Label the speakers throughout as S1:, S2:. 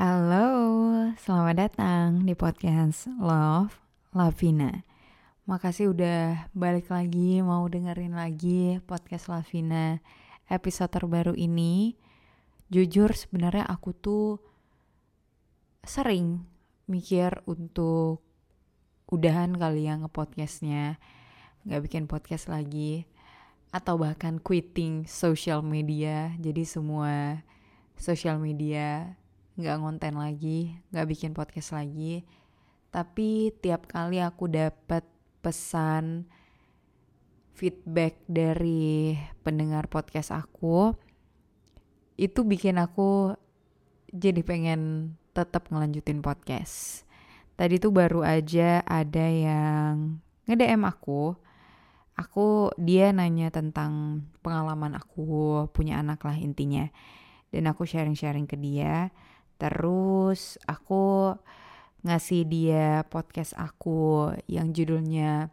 S1: Halo, selamat datang di podcast Love Lavina. Makasih udah balik lagi, mau dengerin lagi podcast Lavina episode terbaru ini. Jujur sebenarnya aku tuh sering mikir untuk udahan kali ya ngepodcastnya, nggak bikin podcast lagi, atau bahkan quitting social media. Jadi semua social media nggak ngonten lagi, nggak bikin podcast lagi. Tapi tiap kali aku dapat pesan feedback dari pendengar podcast aku, itu bikin aku jadi pengen tetap ngelanjutin podcast. Tadi tuh baru aja ada yang nge-DM aku. Aku dia nanya tentang pengalaman aku punya anak lah intinya. Dan aku sharing-sharing ke dia. Terus aku ngasih dia podcast aku yang judulnya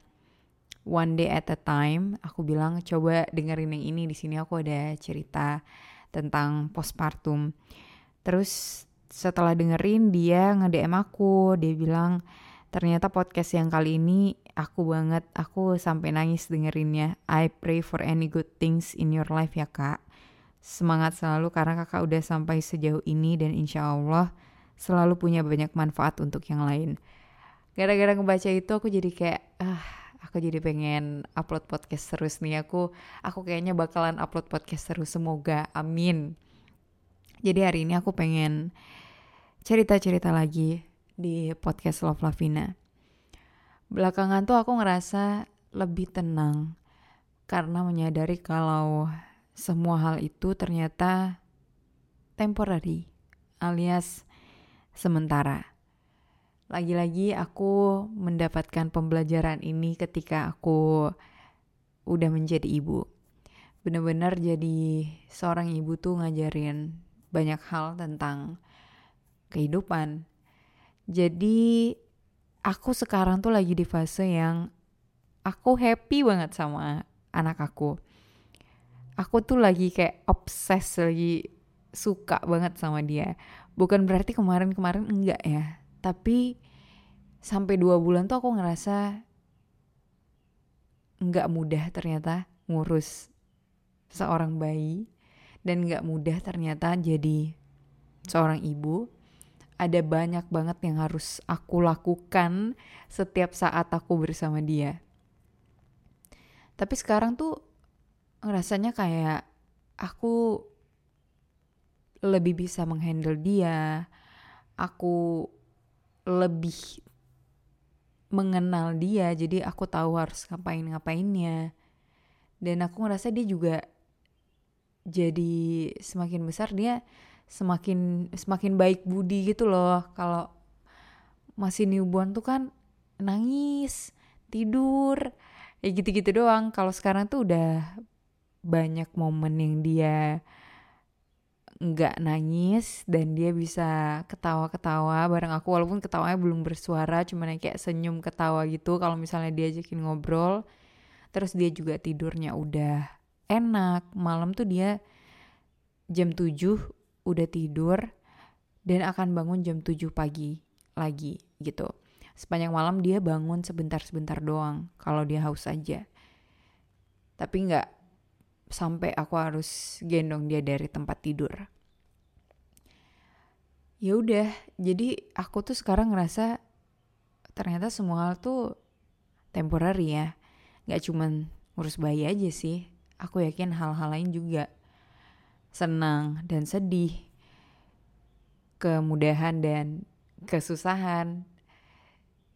S1: One Day at a Time. Aku bilang coba dengerin yang ini di sini aku ada cerita tentang postpartum. Terus setelah dengerin dia nge-DM aku, dia bilang ternyata podcast yang kali ini aku banget, aku sampai nangis dengerinnya. I pray for any good things in your life ya kak. Semangat selalu karena kakak udah sampai sejauh ini dan insya Allah selalu punya banyak manfaat untuk yang lain. Gara-gara ngebaca itu aku jadi kayak, ah aku jadi pengen upload podcast terus nih. Aku aku kayaknya bakalan upload podcast terus semoga. Amin. Jadi hari ini aku pengen cerita-cerita lagi di podcast Love Lavina. Belakangan tuh aku ngerasa lebih tenang karena menyadari kalau semua hal itu ternyata temporary alias sementara lagi-lagi aku mendapatkan pembelajaran ini ketika aku udah menjadi ibu. Bener-bener jadi seorang ibu tuh ngajarin banyak hal tentang kehidupan. Jadi aku sekarang tuh lagi di fase yang aku happy banget sama anak aku. Aku tuh lagi kayak obses, lagi suka banget sama dia. Bukan berarti kemarin-kemarin enggak ya, tapi sampai dua bulan tuh aku ngerasa nggak mudah ternyata ngurus seorang bayi dan nggak mudah ternyata jadi seorang ibu ada banyak banget yang harus aku lakukan setiap saat aku bersama dia tapi sekarang tuh ngerasanya kayak aku lebih bisa menghandle dia aku lebih mengenal dia jadi aku tahu harus ngapain ngapainnya dan aku ngerasa dia juga jadi semakin besar dia semakin semakin baik budi gitu loh. Kalau masih newborn tuh kan nangis tidur ya gitu-gitu doang. Kalau sekarang tuh udah banyak momen yang dia nggak nangis dan dia bisa ketawa-ketawa bareng aku walaupun ketawanya belum bersuara cuman kayak senyum ketawa gitu. Kalau misalnya dia diajakin ngobrol terus dia juga tidurnya udah enak malam tuh dia jam 7 udah tidur dan akan bangun jam 7 pagi lagi gitu. Sepanjang malam dia bangun sebentar-sebentar doang kalau dia haus aja. Tapi nggak sampai aku harus gendong dia dari tempat tidur. Ya udah, jadi aku tuh sekarang ngerasa ternyata semua hal tuh temporary ya. Gak cuman ngurus bayi aja sih. Aku yakin hal-hal lain juga senang dan sedih, kemudahan dan kesusahan.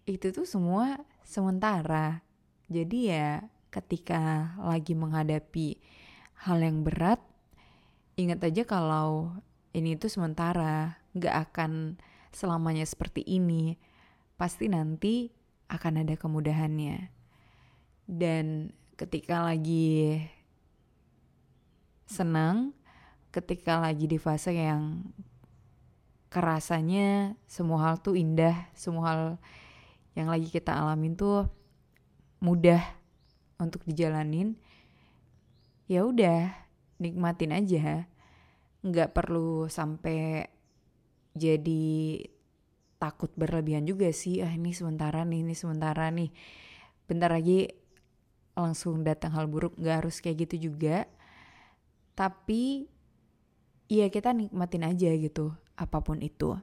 S1: Itu tuh semua sementara. Jadi ya ketika lagi menghadapi hal yang berat, ingat aja kalau ini tuh sementara, nggak akan selamanya seperti ini. Pasti nanti akan ada kemudahannya. Dan ketika lagi senang, ketika lagi di fase yang kerasanya semua hal tuh indah, semua hal yang lagi kita alamin tuh mudah untuk dijalanin. Ya udah, nikmatin aja. Nggak perlu sampai jadi takut berlebihan juga sih. Ah ini sementara nih, ini sementara nih. Bentar lagi langsung datang hal buruk, nggak harus kayak gitu juga tapi ya kita nikmatin aja gitu apa pun itu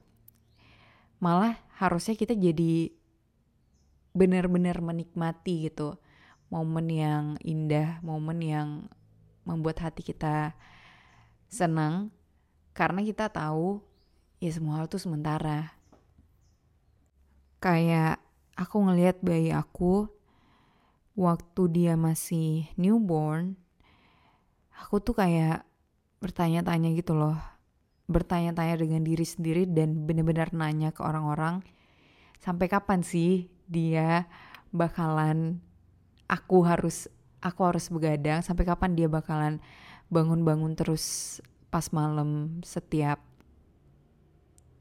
S1: malah harusnya kita jadi benar-benar menikmati gitu momen yang indah momen yang membuat hati kita senang karena kita tahu ya semua hal itu sementara. Kayak aku ngelihat bayi aku waktu dia masih newborn aku tuh kayak bertanya-tanya gitu loh. Bertanya-tanya dengan diri sendiri dan bener-bener nanya ke orang-orang sampai kapan sih dia bakalan aku harus aku harus begadang sampai kapan dia bakalan bangun-bangun terus pas malam setiap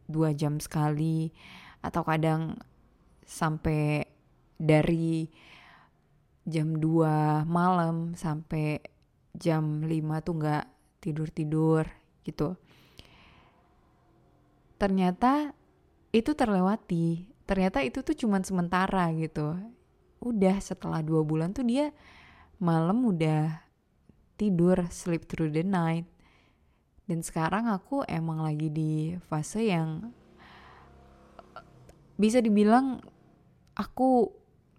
S1: dua jam sekali atau kadang sampai dari jam 2 malam sampai jam 5 tuh nggak tidur-tidur gitu. Ternyata itu terlewati. Ternyata itu tuh cuman sementara gitu. Udah setelah dua bulan tuh dia malam udah tidur, sleep through the night. Dan sekarang aku emang lagi di fase yang bisa dibilang aku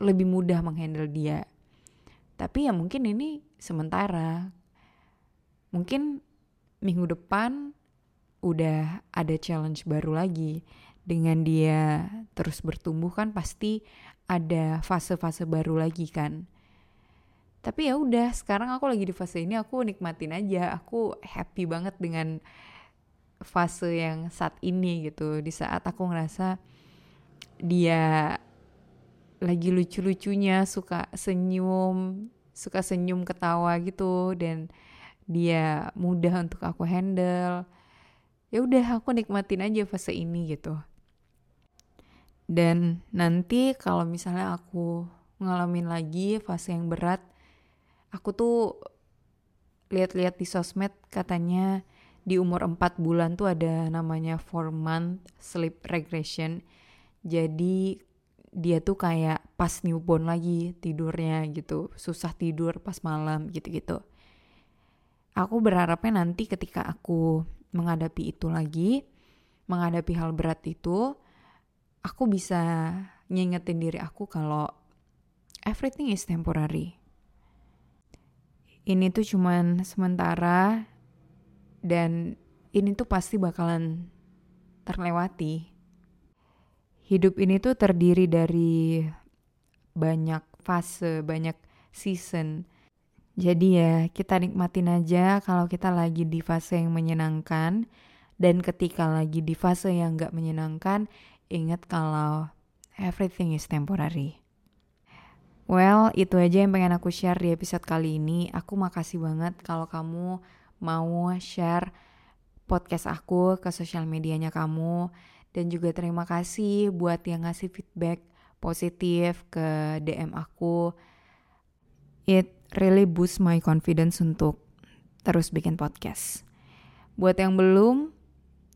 S1: lebih mudah menghandle dia. Tapi ya mungkin ini sementara. Mungkin minggu depan udah ada challenge baru lagi. Dengan dia terus bertumbuh kan pasti ada fase-fase baru lagi kan. Tapi ya udah, sekarang aku lagi di fase ini aku nikmatin aja. Aku happy banget dengan fase yang saat ini gitu. Di saat aku ngerasa dia lagi lucu-lucunya suka senyum suka senyum ketawa gitu dan dia mudah untuk aku handle ya udah aku nikmatin aja fase ini gitu dan nanti kalau misalnya aku ngalamin lagi fase yang berat aku tuh lihat-lihat di sosmed katanya di umur 4 bulan tuh ada namanya 4 month sleep regression. Jadi dia tuh kayak pas newborn lagi tidurnya gitu susah tidur pas malam gitu-gitu. Aku berharapnya nanti ketika aku menghadapi itu lagi menghadapi hal berat itu aku bisa ngingetin diri aku kalau everything is temporary ini tuh cuman sementara dan ini tuh pasti bakalan terlewati hidup ini tuh terdiri dari banyak fase, banyak season. Jadi ya kita nikmatin aja kalau kita lagi di fase yang menyenangkan dan ketika lagi di fase yang gak menyenangkan, ingat kalau everything is temporary. Well, itu aja yang pengen aku share di episode kali ini. Aku makasih banget kalau kamu mau share podcast aku ke sosial medianya kamu dan juga terima kasih buat yang ngasih feedback positif ke DM aku. It really boost my confidence untuk terus bikin podcast. Buat yang belum,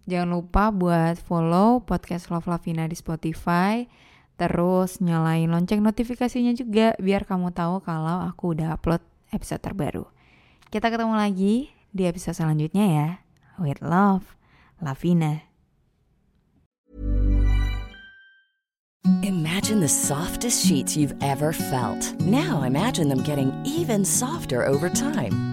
S1: jangan lupa buat follow podcast Love Lavina di Spotify. Terus nyalain lonceng notifikasinya juga biar kamu tahu kalau aku udah upload episode terbaru. Kita ketemu lagi di episode selanjutnya ya. With love, Lavina.
S2: Imagine the softest sheets you've ever felt. Now imagine them getting even softer over time.